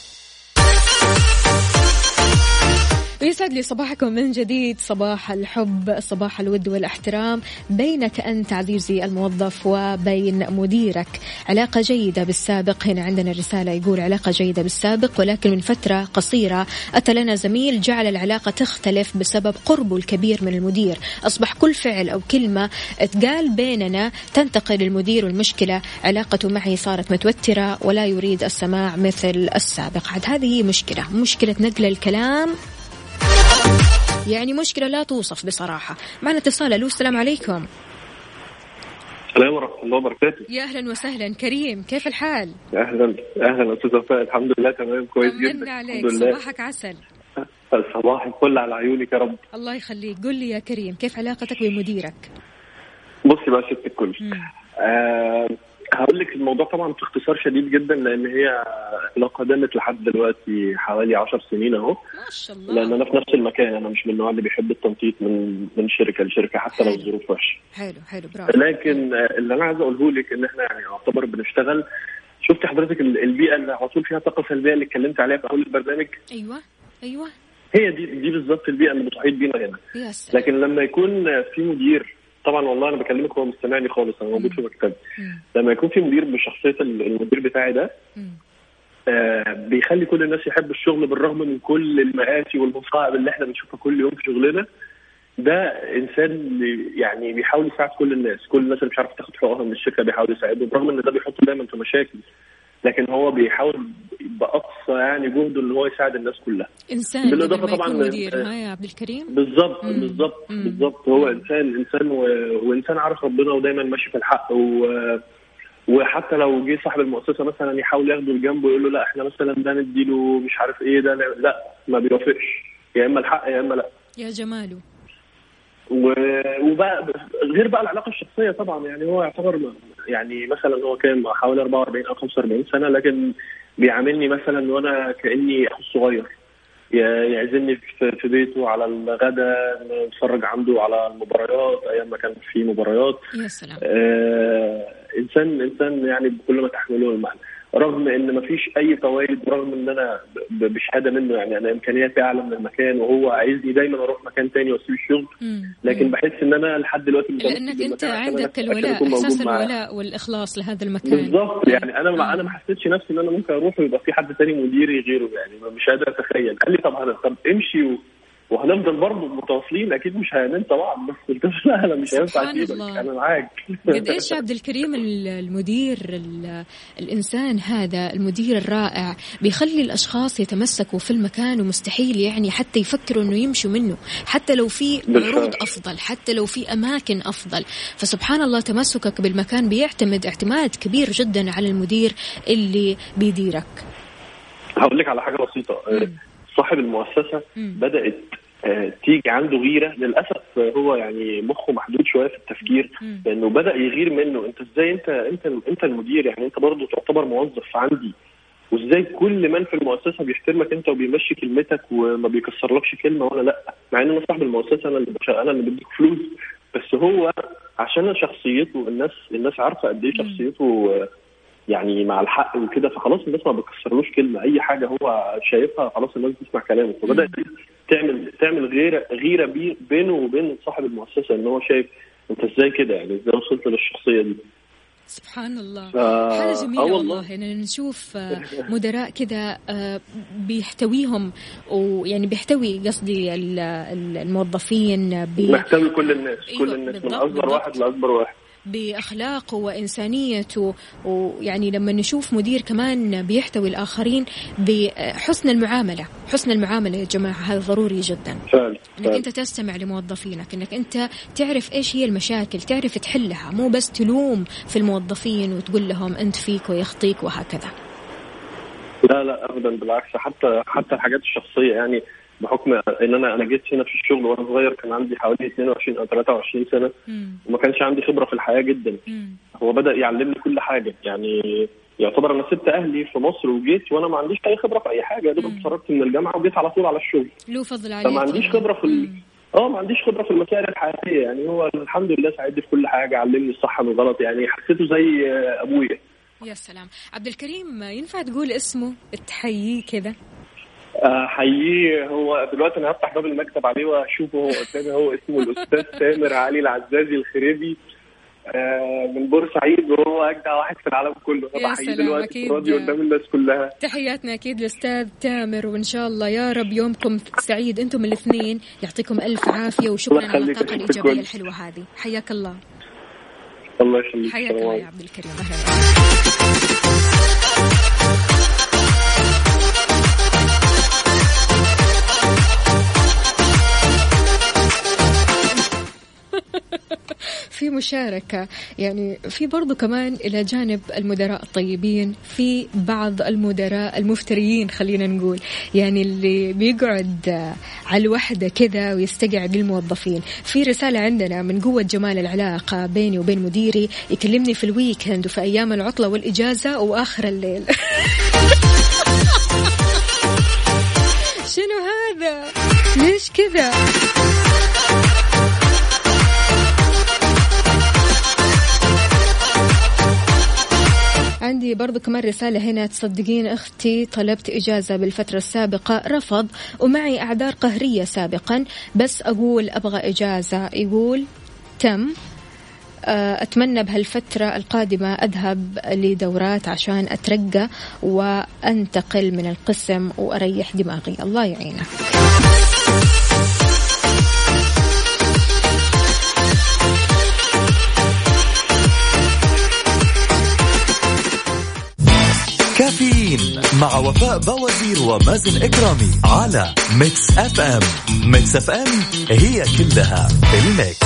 ويسعد لي صباحكم من جديد. صباح الحب صباح الود والاحترام بينك أنت عزيزي الموظف وبين مديرك. علاقة جيدة بالسابق. هنا عندنا رسالة يقول علاقة جيدة بالسابق ولكن من فترة قصيرة أتى لنا زميل جعل العلاقة تختلف بسبب قربه الكبير من المدير. أصبح كل فعل أو كلمة تقال بيننا تنتقل للمدير والمشكلة. علاقته معي صارت متوترة ولا يريد السماع مثل السابق. عاد هذه هي مشكلة. مشكلة نقل الكلام يعني مشكلة لا توصف بصراحة. معنا اتصال ألو السلام عليكم. السلام ورحمة الله وبركاته. يا أهلا وسهلا. كريم كيف الحال؟ أهلا أهلا أستاذ وفاء. الحمد لله تمام كويس جدا. عليك الحمد لله. صباحك عسل. صباح الفل على عيونك يا رب. الله يخليك. قل لي يا كريم كيف علاقتك بمديرك؟ بصي بقى ست الكل. آه هقول لك الموضوع طبعا في اختصار شديد جدا لأن هي علاقة دامت لحد دلوقتي حوالي 10 سنين أهو. ما شاء لأن الله أنا في نفس المكان أنا مش من النوع اللي بيحب التنطيط من من شركة لشركة حتى لو. الظروف وحشة. حلو حلو برافو. لكن اللي أنا عايز أقوله لك إن إحنا يعني يعتبر بنشتغل. شفت حضرتك ال- البيئة اللي على طول فيها طاقة سلبية اللي اتكلمت عليها في أول البرنامج؟ أيوة أيوة. هي دي دي بالظبط البيئة اللي بتحيط بينا هنا. لكن لما يكون في مدير طبعا والله أنا بكلمك هو مستمعني خالص أنا موجود في مكتبي. لما يكون في مدير بشخصية ال- المدير بتاعي ده. آه بيخلي كل الناس يحبوا الشغل بالرغم من كل المآسي والمصاعب اللي إحنا بنشوفها كل يوم في شغلنا ده إنسان يعني بيحاول يساعد كل الناس كل الناس اللي مش عارفة تاخد حقوقها من الشركة بيحاول يساعدهم برغم إن ده بيحطه دايما في مشاكل لكن هو بيحاول بأقصى يعني جهده إن هو يساعد الناس كلها قبل ما طبعاً مدير ها يا عبد الكريم بالظبط. بالظبط. بالظبط هو إنسان إنسان و... وإنسان عارف ربنا ودايما ماشي في الحق و... وحتى لو جه صاحب المؤسسة مثلا يحاول ياخده لجنبه ويقول له لا إحنا مثلا ده نديله مش عارف إيه ده لا- ما بيوافقش يا إما الحق يا إما لا يا جماله. وبقى غير بقى العلاقة الشخصية طبعا يعني هو يعتبر يعني مثلا هو كان حوالي 44 أو 45 سنة لكن بيعاملني مثلا وأنا كأني أخو صغير. يعزمني في في بيته على الغداء نتفرج عنده على المباريات أيام ما كان في مباريات. يا سلام. آه انسان إنسان يعني بكل ما تحمله المعنى. رغم إن ما فيش أي فوائد رغم إن أنا بشهاده منه يعني أنا إمكانياتي أعلى من المكان وهو عايزني دايما أروح مكان تاني وأسيب الشغل. لكن. بحس إن أنا لحد دلوقتي عشان أنا عندك الولاء معاه. الولاء والإخلاص لهذا المكان بالظبط يعني أنا ما مم. أنا ما حسيتش نفسي إن أنا ممكن أروح ويبقى في حد تاني مديري غيره يعني مش قادر أتخيل قال لي طب طب امشي و... وهنفضل برضه متواصلين. أكيد مش هننسى بعض بس قلت له لا أنا مش هينفع أسيبك. أنا معاك. قد إيش عبد الكريم ال- المدير ال- الإنسان هذا المدير الرائع بيخلي الأشخاص يتمسكوا في المكان ومستحيل يعني حتى يفكروا إنه يمشوا منه حتى لو في. عروض أفضل حتى لو في أماكن أفضل. فسبحان الله تمسكك بالمكان بيعتمد اعتماد كبير جدا على المدير اللي بيديرك. هقول لك على حاجة بسيطة. صاحب المؤسسة بدأت تيجي عنده غيرة. للأسف آه، هو يعني مخه محدود شوية في التفكير لأنه بدأ يغير منه. أنت إزاي انت أنت أنت المدير؟ يعني أنت برضه تعتبر موظف عندي. وإزاي كل من في المؤسسة بيحترمك أنت وبيمشي كلمتك وما بيكسرلكش كلمة وأنا لأ؟ مع إن أنا صاحب المؤسسة أنا اللي أنا اللي بديك فلوس. بس هو عشان شخصيته الناس الناس عارفة قد إيه شخصيته آه، يعني مع الحق وكده فخلاص الناس ما بتكسرلوش كلمة. أي حاجة هو شايفها خلاص الناس بتسمع كلامه. فبدات تعمل تعمل غيره غيرة بي- بينه وبين صاحب المؤسسة إن هو شايف أنت إزاي كده يعني إزاي وصلت للشخصية دي سبحان الله آه، حاجة جميلة آه والله. والله نشوف آه، مدراء كذا آه، بيحتويهم ويعني بيحتوي قصدي ال- ال- الموظفين ب- محتوي كل الناس كل أيوة، الناس من بالضبط. واحد لأكبر واحد بأخلاقه وإنسانيته ويعني لما نشوف مدير كمان بيحتوي الآخرين بحسن المعاملة. حسن المعاملة يا جماعة هذا ضروري جدا. فعلا. إنك. أنت تستمع لموظفينك إنك أنت تعرف إيش هي المشاكل تعرف تحلها. مو بس تلوم في الموظفين وتقول لهم أنت فيك ويخطيك وهكذا. لا لا ابدا بالعكس. حتى حتى الحاجات الشخصية يعني بحكم إن أنا أنا جيت هنا في الشغل وأنا صغير كان عندي حوالي 22 أو 23 سنة. وما كانش عندي خبرة في الحياة جدا. هو بدأ يعلمني كل حاجة. يعني يعتبر أنا سبت أهلي في مصر وجيت وأنا ما عنديش أي خبرة في أي حاجة. يا دوب اتخرجت من الجامعة وجيت على طول على الشغل. له فضل عليك. فما عنديش خبرة في ال... آه ما عنديش خبرة في المسائل الحياتية. يعني هو الحمد لله ساعدني في كل حاجة علمني الصح من الغلط. يعني حسيته زي أبويا. يا سلام. عبد الكريم ينفع تقول اسمه؟ تحييه كذا حقيقي هو دلوقتي أنا هفتح باب المكتب عليه وأشوفه هو قدامي هو اسمه الأستاذ تامر علي العزازي الخريبي. آه، من بورسعيد وهو أجدع واحد في العالم كله. يا بحييه سلام، دلوقتي. في الراديو قدام الناس كلها. تحياتنا أكيد لاستاذ تامر وإن شاء الله يا رب يومكم سعيد. أنتم الاثنين يعطيكم ألف عافية وشكرا على الطاقه الايجابيه. الحلوة هذه. حياك الله. الله يخليك. حياك الله. يا عبد الكريم. أهلا. في مشاركة. يعني في برضو كمان إلى جانب المدراء الطيبين في بعض المدراء المفتريين خلينا نقول. يعني اللي بيقعد على الوحدة كذا ويستقعد للموظفين. في رسالة عندنا من قوة جمال العلاقة بيني وبين مديري يكلمني في الويكند وفي أيام العطلة والإجازة وآخر الليل. شنو هذا؟ ليش كذا؟ عندي برضو كمان رسالة هنا. تصدقين أختي طلبت إجازة بالفترة السابقة رفض ومعي أعذار قهرية سابقا بس أقول أبغى إجازة. يقول تم. آه، أتمنى بهالفترة القادمة أذهب لدورات عشان أترقى وأنتقل من القسم وأريح دماغي. الله يعينك. كافيين مع وفاء بوازير ومازن إكرامي على Mix FM Mix FM هي كلها ال Mix.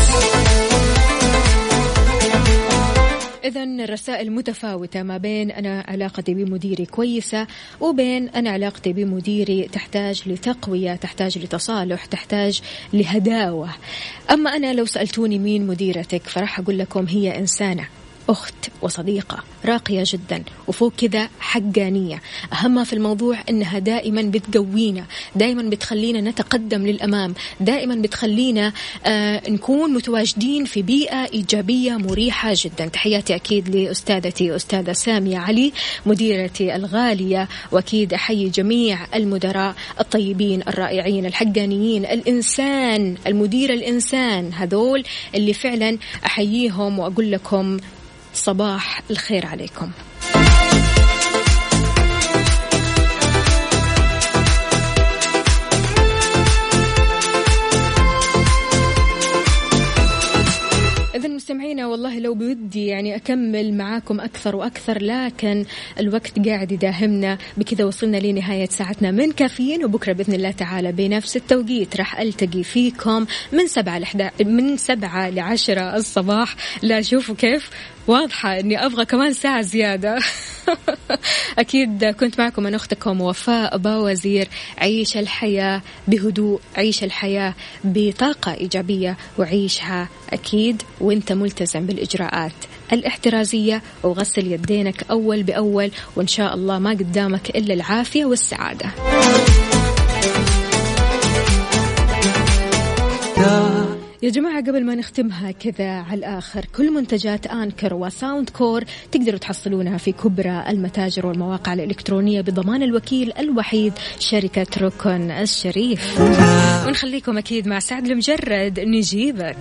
إذا الرسائل متفاوتة ما بين أنا علاقتي بمديري كويسة وبين أنا علاقتي بمديري تحتاج لتقوية تحتاج لتصالح تحتاج لهداوة. أما أنا لو سألتوني مين مديرتك فراح أقول لكم هي إنسانة. أخت وصديقة راقية جدا وفوق كذا حقانية. أهمها في الموضوع أنها دائما بتقوينا دائما بتخلينا نتقدم للأمام دائما بتخلينا آه نكون متواجدين في بيئة إيجابية مريحة جدا. تحياتي أكيد لأستاذتي أستاذة سامية علي مديرتي الغالية وأكيد أحيي جميع المدراء الطيبين الرائعين الحقانيين الإنسان المدير الإنسان هذول اللي فعلا أحييهم وأقول لكم صباح الخير عليكم. إذا مستمعينا والله لو بودي يعني أكمل معاكم أكثر وأكثر لكن الوقت قاعد يداهمنا. بكذا وصلنا لنهاية ساعتنا من كافيين وبكرة بإذن الله تعالى بنفس التوقيت. راح ألتقي فيكم من سبعة لحدا من سبعة لعشرة الصباح. لا شوفوا كيف واضحة إني أبغى كمان ساعة زيادة. أكيد كنت معكم أنا أختكم وفاء باوزير عيش الحياة بهدوء عيش الحياة بطاقة إيجابية وعيشها أكيد وأنت ملتزم بالإجراءات الاحترازية. وغسل يدينك أول بأول وإن شاء الله ما قدامك إلا العافية والسعادة. يا جماعة قبل ما نختمها كذا على الآخر كل منتجات آنكر وساوند كور تقدروا تحصلونها في كبرى المتاجر والمواقع الإلكترونية بضمان الوكيل الوحيد شركة ركن الشريف. ونخليكم أكيد مع سعد المجرد. نجيبك.